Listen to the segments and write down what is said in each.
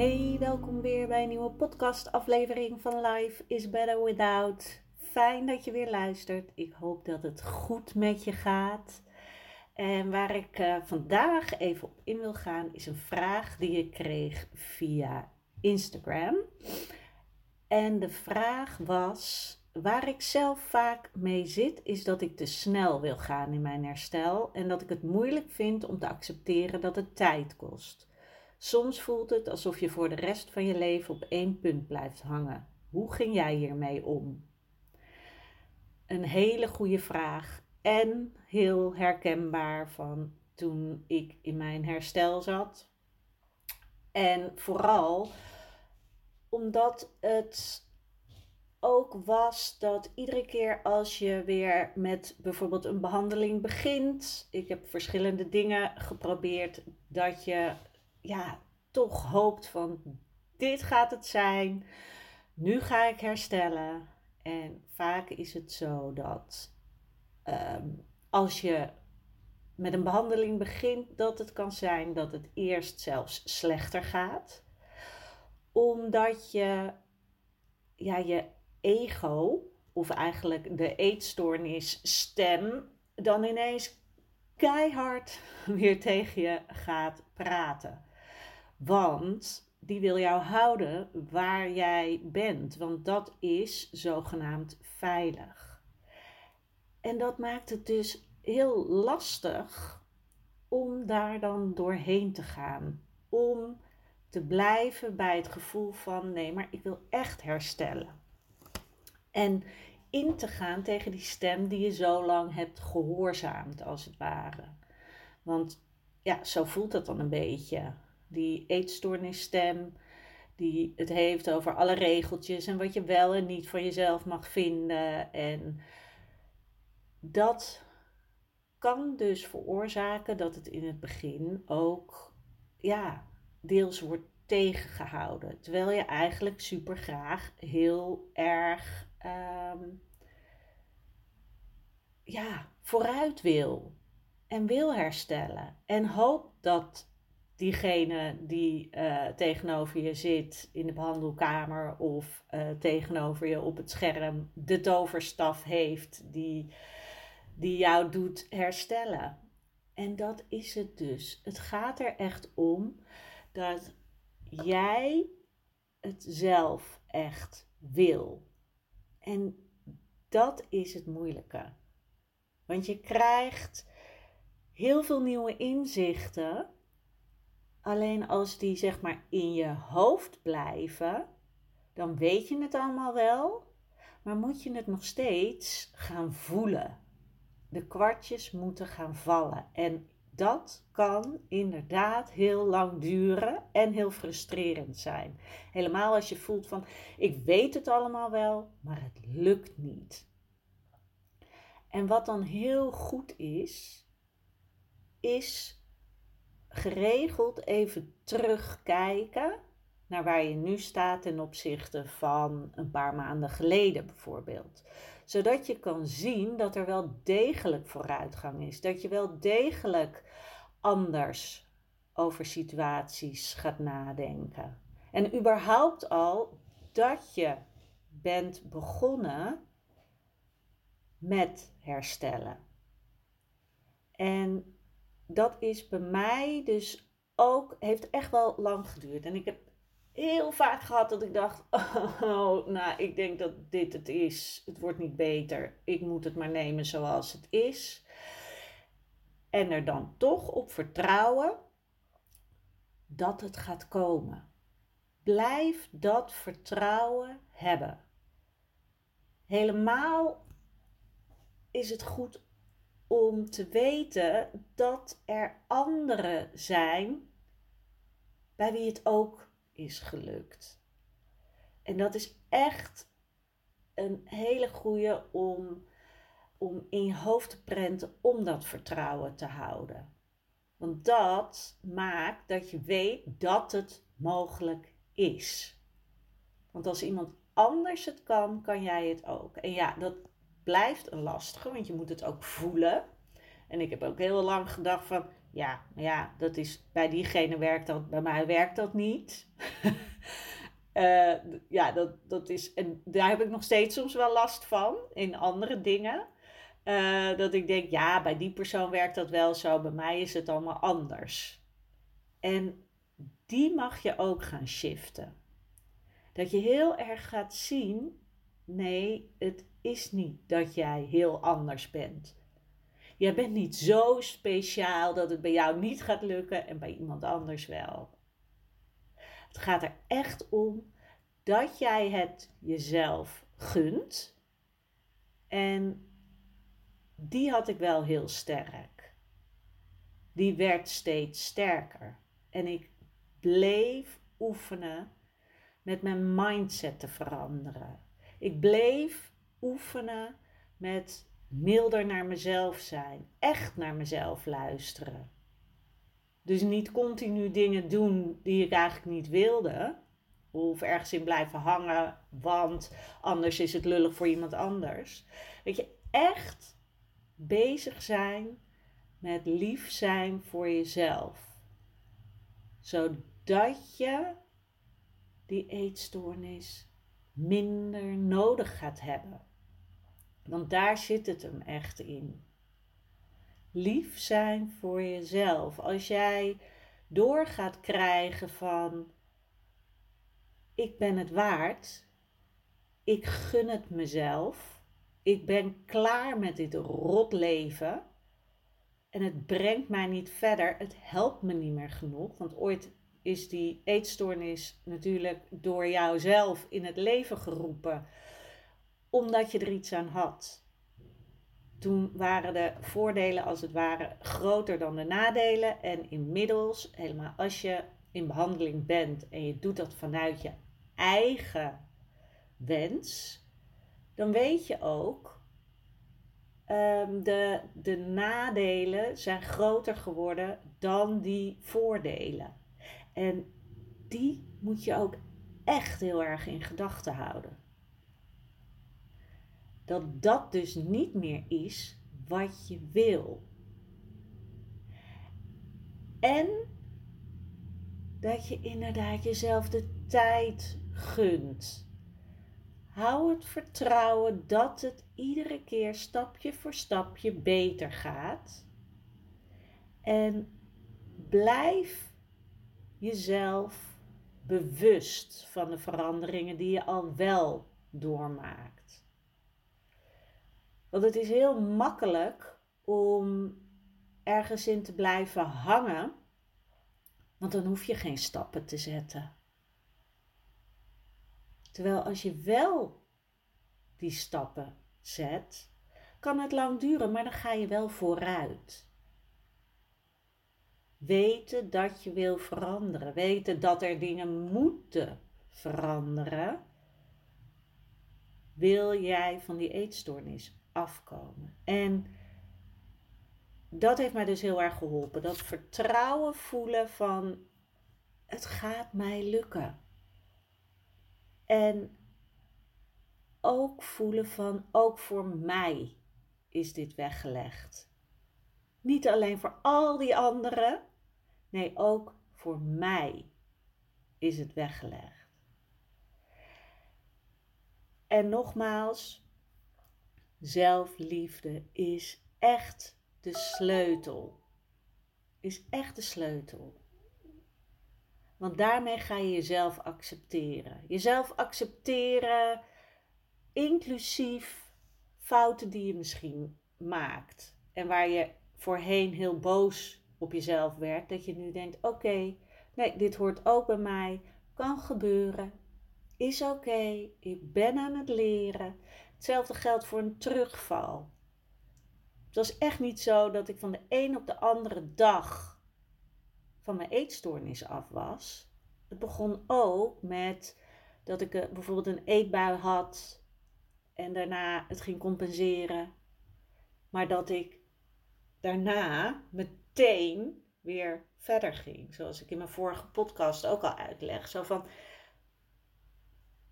Hey, welkom weer bij een nieuwe podcastaflevering van Life is Better Without. Fijn dat je weer luistert. Ik hoop dat het goed met je gaat. En waar ik uh, vandaag even op in wil gaan, is een vraag die ik kreeg via Instagram. En de vraag was: waar ik zelf vaak mee zit, is dat ik te snel wil gaan in mijn herstel en dat ik het moeilijk vind om te accepteren dat het tijd kost. Soms voelt het alsof je voor de rest van je leven op één punt blijft hangen. Hoe ging jij hiermee om? Een hele goede vraag en heel herkenbaar van toen ik in mijn herstel zat. En vooral omdat het ook was dat iedere keer als je weer met bijvoorbeeld een behandeling begint, ik heb verschillende dingen geprobeerd, dat je ja, toch hoopt van dit gaat het zijn, nu ga ik herstellen. En vaak is het zo dat ehm, als je met een behandeling begint, dat het kan zijn dat het eerst zelfs slechter gaat. Omdat je ja, je ego, of eigenlijk de eetstoornis stem, dan ineens keihard weer tegen je gaat praten. Want die wil jou houden waar jij bent, want dat is zogenaamd veilig. En dat maakt het dus heel lastig om daar dan doorheen te gaan. Om te blijven bij het gevoel van nee, maar ik wil echt herstellen. En in te gaan tegen die stem die je zo lang hebt gehoorzaamd, als het ware. Want ja, zo voelt het dan een beetje die eetstoornisstem, die het heeft over alle regeltjes en wat je wel en niet van jezelf mag vinden. En dat kan dus veroorzaken dat het in het begin ook, ja, deels wordt tegengehouden. Terwijl je eigenlijk super graag heel erg ehm, ja, vooruit wil en wil herstellen. En hoop dat diegene die uh, tegenover je zit in de behandelkamer of uh, tegenover je op het scherm de toverstaf heeft die, die jou doet herstellen. En dat is het dus. Het gaat er echt om dat jij het zelf echt wil. En dat is het moeilijke. Want je krijgt heel veel nieuwe inzichten Alleen als die zeg maar in je hoofd blijven, dan weet je het allemaal wel, maar moet je het nog steeds gaan voelen. De kwartjes moeten gaan vallen. En dat kan inderdaad heel lang duren en heel frustrerend zijn. Helemaal als je voelt van ik weet het allemaal wel, maar het lukt niet. En wat dan heel goed is, is geregeld even terugkijken naar waar je nu staat ten opzichte van een paar maanden geleden bijvoorbeeld. Zodat je kan zien dat er wel degelijk vooruitgang is. Dat je wel degelijk anders over situaties gaat nadenken. En überhaupt al dat je bent begonnen met herstellen. En dat is bij mij dus ook, heeft echt wel lang geduurd. En ik heb heel vaak gehad dat ik dacht, oh, nou, ik denk dat dit het is. Het wordt niet beter. Ik moet het maar nemen zoals het is. En er dan toch op vertrouwen dat het gaat komen. Blijf dat vertrouwen hebben. Helemaal is het goed om te weten dat er anderen zijn bij wie het ook is gelukt. En dat is echt een hele goede om, om in je hoofd te prenten om dat vertrouwen te houden. Want dat maakt dat je weet dat het mogelijk is. Want als iemand anders het kan, kan jij het ook. En ja, dat blijft een lastige, want je moet het ook voelen. En ik heb ook heel lang gedacht van, ja, ja, dat is bij diegene werkt dat, bij mij werkt dat niet. uh, ja, dat, dat is, en daar heb ik nog steeds soms wel last van in andere dingen. Uh, dat ik denk, ja, bij die persoon werkt dat wel zo, bij mij is het allemaal anders. En die mag je ook gaan shiften. Dat je heel erg gaat zien, nee, het is niet dat jij heel anders bent. Jij bent niet zo speciaal dat het bij jou niet gaat lukken en bij iemand anders wel. Het gaat er echt om dat jij het jezelf gunt. En die had ik wel heel sterk. Die werd steeds sterker. En ik bleef oefenen met mijn mindset te veranderen. Ik bleef oefenen met milder naar mezelf zijn, echt naar mezelf luisteren. Dus niet continu dingen doen die ik eigenlijk niet wilde, of ergens in blijven hangen, want anders is het lullig voor iemand anders. Weet je, echt bezig zijn met lief zijn voor jezelf. Zodat je die eetstoornis minder nodig gaat hebben. Want daar zit het hem echt in. Lief zijn voor jezelf. Als jij door gaat krijgen van ik ben het waard, ik gun het mezelf, ik ben klaar met dit rot leven en het brengt mij niet verder, het helpt me niet meer genoeg, want ooit is die eetstoornis natuurlijk door jouzelf in het leven geroepen omdat je er iets aan had. Toen waren de voordelen als het ware groter dan de nadelen. En inmiddels, helemaal als je in behandeling bent en je doet dat vanuit je eigen wens, dan weet je ook, um, de, de nadelen zijn groter geworden dan die voordelen. En die moet je ook echt heel erg in gedachten houden dat dat dus niet meer is wat je wil. En dat je inderdaad jezelf de tijd gunt. Hou het vertrouwen dat het iedere keer stapje voor stapje beter gaat. En blijf jezelf bewust van de veranderingen die je al wel doormaakt. Want het is heel makkelijk om ergens in te blijven hangen, want dan hoef je geen stappen te zetten. Terwijl als je wel die stappen zet, kan het lang duren, maar dan ga je wel vooruit. Weten dat je wil veranderen, weten dat er dingen moeten veranderen, wil jij van die eetstoornis afkomen. En dat heeft mij dus heel erg geholpen. Dat vertrouwen voelen van het gaat mij lukken. En ook voelen van ook voor mij is dit weggelegd. Niet alleen voor al die anderen, nee ook voor mij is het weggelegd. En nogmaals, Zelfliefde is echt de sleutel. Is echt de sleutel. Want daarmee ga je jezelf accepteren. Jezelf accepteren, inclusief fouten die je misschien maakt. En waar je voorheen heel boos op jezelf werd, dat je nu denkt: oké, nee, dit hoort ook bij mij, kan gebeuren, is oké, ik ben aan het leren. Hetzelfde geldt voor een terugval. Het was echt niet zo dat ik van de een op de andere dag van mijn eetstoornis af was. Het begon ook met dat ik eh, bijvoorbeeld een eetbui had en daarna het ging compenseren. Maar dat ik daarna meteen weer verder ging. Zoals ik in mijn vorige podcast ook al uitleg. Zo van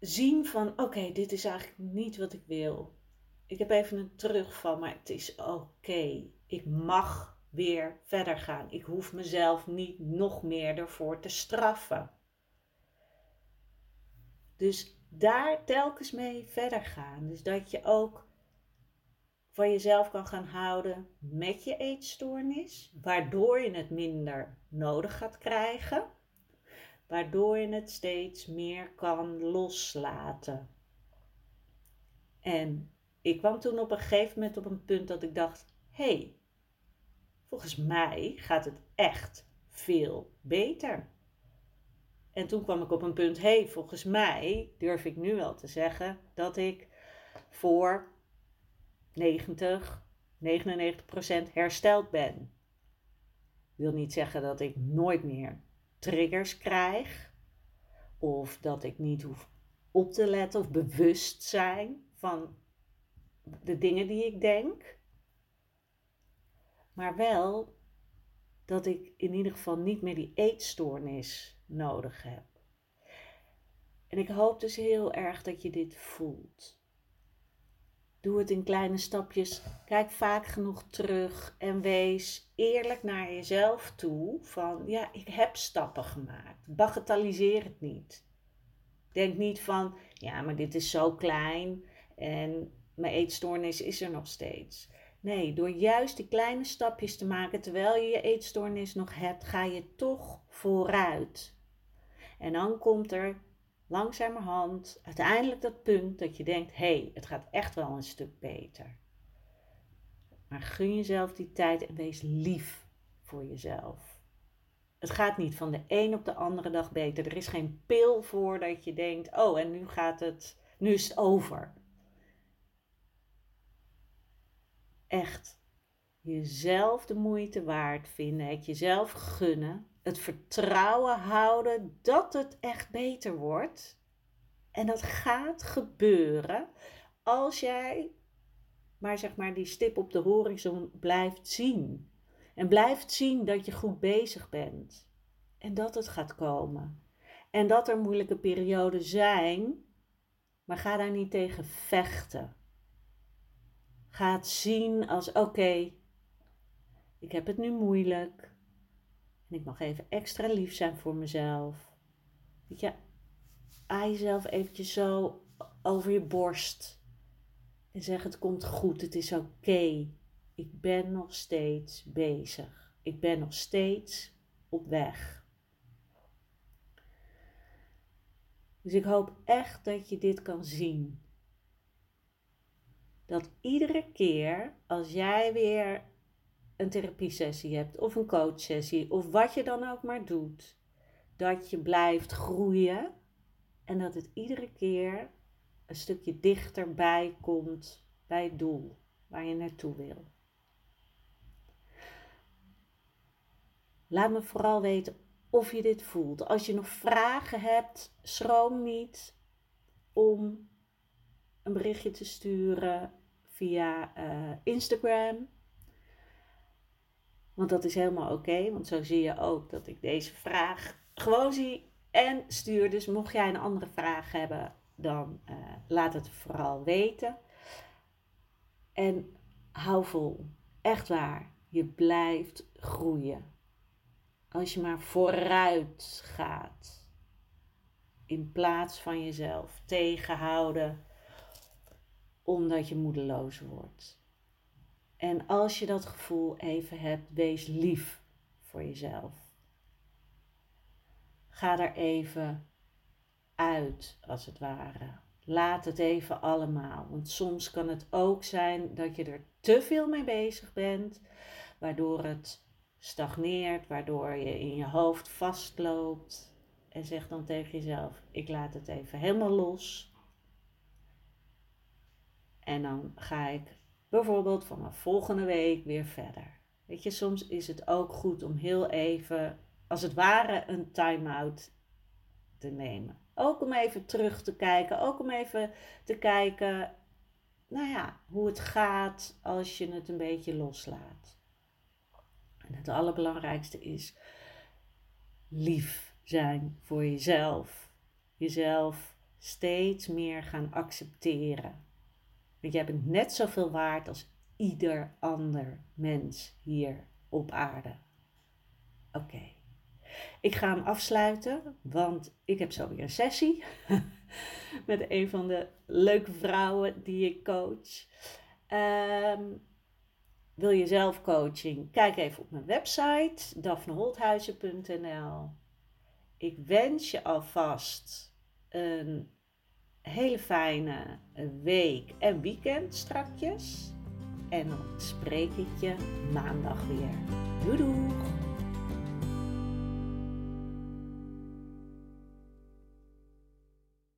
zien van oké, dit is eigenlijk niet wat ik wil. Ik heb even een terugval, maar het is oké. Ik mag weer verder gaan. Ik hoef mezelf niet nog meer ervoor te straffen. Dus daar telkens mee verder gaan. Dus dat je ook van jezelf kan gaan houden met je eetstoornis, waardoor je het minder nodig gaat krijgen, waardoor je het steeds meer kan loslaten. En ik kwam toen op een gegeven moment op een punt dat ik dacht: hé, hey, volgens mij gaat het echt veel beter. En toen kwam ik op een punt: hé, hey, volgens mij durf ik nu wel te zeggen dat ik voor 90, 99% hersteld ben. Wil niet zeggen dat ik nooit meer triggers krijg of dat ik niet hoef op te letten of bewust zijn van de dingen die ik denk. Maar wel dat ik in ieder geval niet meer die eetstoornis nodig heb. En ik hoop dus heel erg dat je dit voelt. Doe het in kleine stapjes. Kijk vaak genoeg terug en wees eerlijk naar jezelf toe. Van ja, ik heb stappen gemaakt. Bagatelliseer het niet. Denk niet van ja, maar dit is zo klein en mijn eetstoornis is er nog steeds. Nee, door juist die kleine stapjes te maken terwijl je je eetstoornis nog hebt, ga je toch vooruit. En dan komt er langzamerhand uiteindelijk dat punt dat je denkt: hé, hey, het gaat echt wel een stuk beter. Maar gun jezelf die tijd en wees lief voor jezelf. Het gaat niet van de een op de andere dag beter. Er is geen pil voor dat je denkt: oh, en nu gaat het, nu is het over. Echt jezelf de moeite waard vinden, het jezelf gunnen het vertrouwen houden dat het echt beter wordt. En dat gaat gebeuren als jij maar zeg maar die stip op de horizon blijft zien. En blijft zien dat je goed bezig bent. En dat het gaat komen. En dat er moeilijke perioden zijn, maar ga daar niet tegen vechten. Ga het zien als oké, ik heb het nu moeilijk. En ik mag even extra lief zijn voor mezelf. Weet je, aai jezelf eventjes zo over je borst. En zeg het komt goed, het is oké. Ik ben nog steeds bezig. Ik ben nog steeds op weg. Dus ik hoop echt dat je dit kan zien. Dat iedere keer als jij weer een therapiesessie hebt of een coachsessie of wat je dan ook maar doet, dat je blijft groeien en dat het iedere keer een stukje dichterbij komt bij het doel waar je naartoe wil. Laat me vooral weten of je dit voelt. Als je nog vragen hebt, schroom niet om een berichtje te sturen via uh, Instagram want dat is helemaal oké, want zo zie je ook dat ik deze vraag gewoon zie en stuur. Dus mocht jij een andere vraag hebben, dan uh, laat het vooral weten. En hou vol. Echt waar. Je blijft groeien. Als je maar vooruit gaat. In plaats van jezelf tegenhouden omdat je moedeloos wordt. En als je dat gevoel even hebt, wees lief voor jezelf. Ga er even uit, als het ware. Laat het even allemaal. Want soms kan het ook zijn dat je er te veel mee bezig bent, waardoor het stagneert, waardoor je in je hoofd vastloopt. En zeg dan tegen jezelf: Ik laat het even helemaal los. En dan ga ik bijvoorbeeld vanaf volgende week weer verder. Weet je, soms is het ook goed om heel even, als het ware, een time-out te nemen. Ook om even terug te kijken, ook om even te kijken, nou ja, hoe het gaat als je het een beetje loslaat. En het allerbelangrijkste is lief zijn voor jezelf. Jezelf steeds meer gaan accepteren. Want jij bent net zoveel waard als ieder ander mens hier op aarde. Oké. Ik ga hem afsluiten, want ik heb zo weer een sessie met een van de leuke vrouwen die ik coach. Ehm, wil je zelf coaching? Kijk even op mijn website daphneholthuizen.nl. Ik wens je alvast een hele fijne week en weekend strakjes. En dan spreek ik je maandag weer. Doei doei!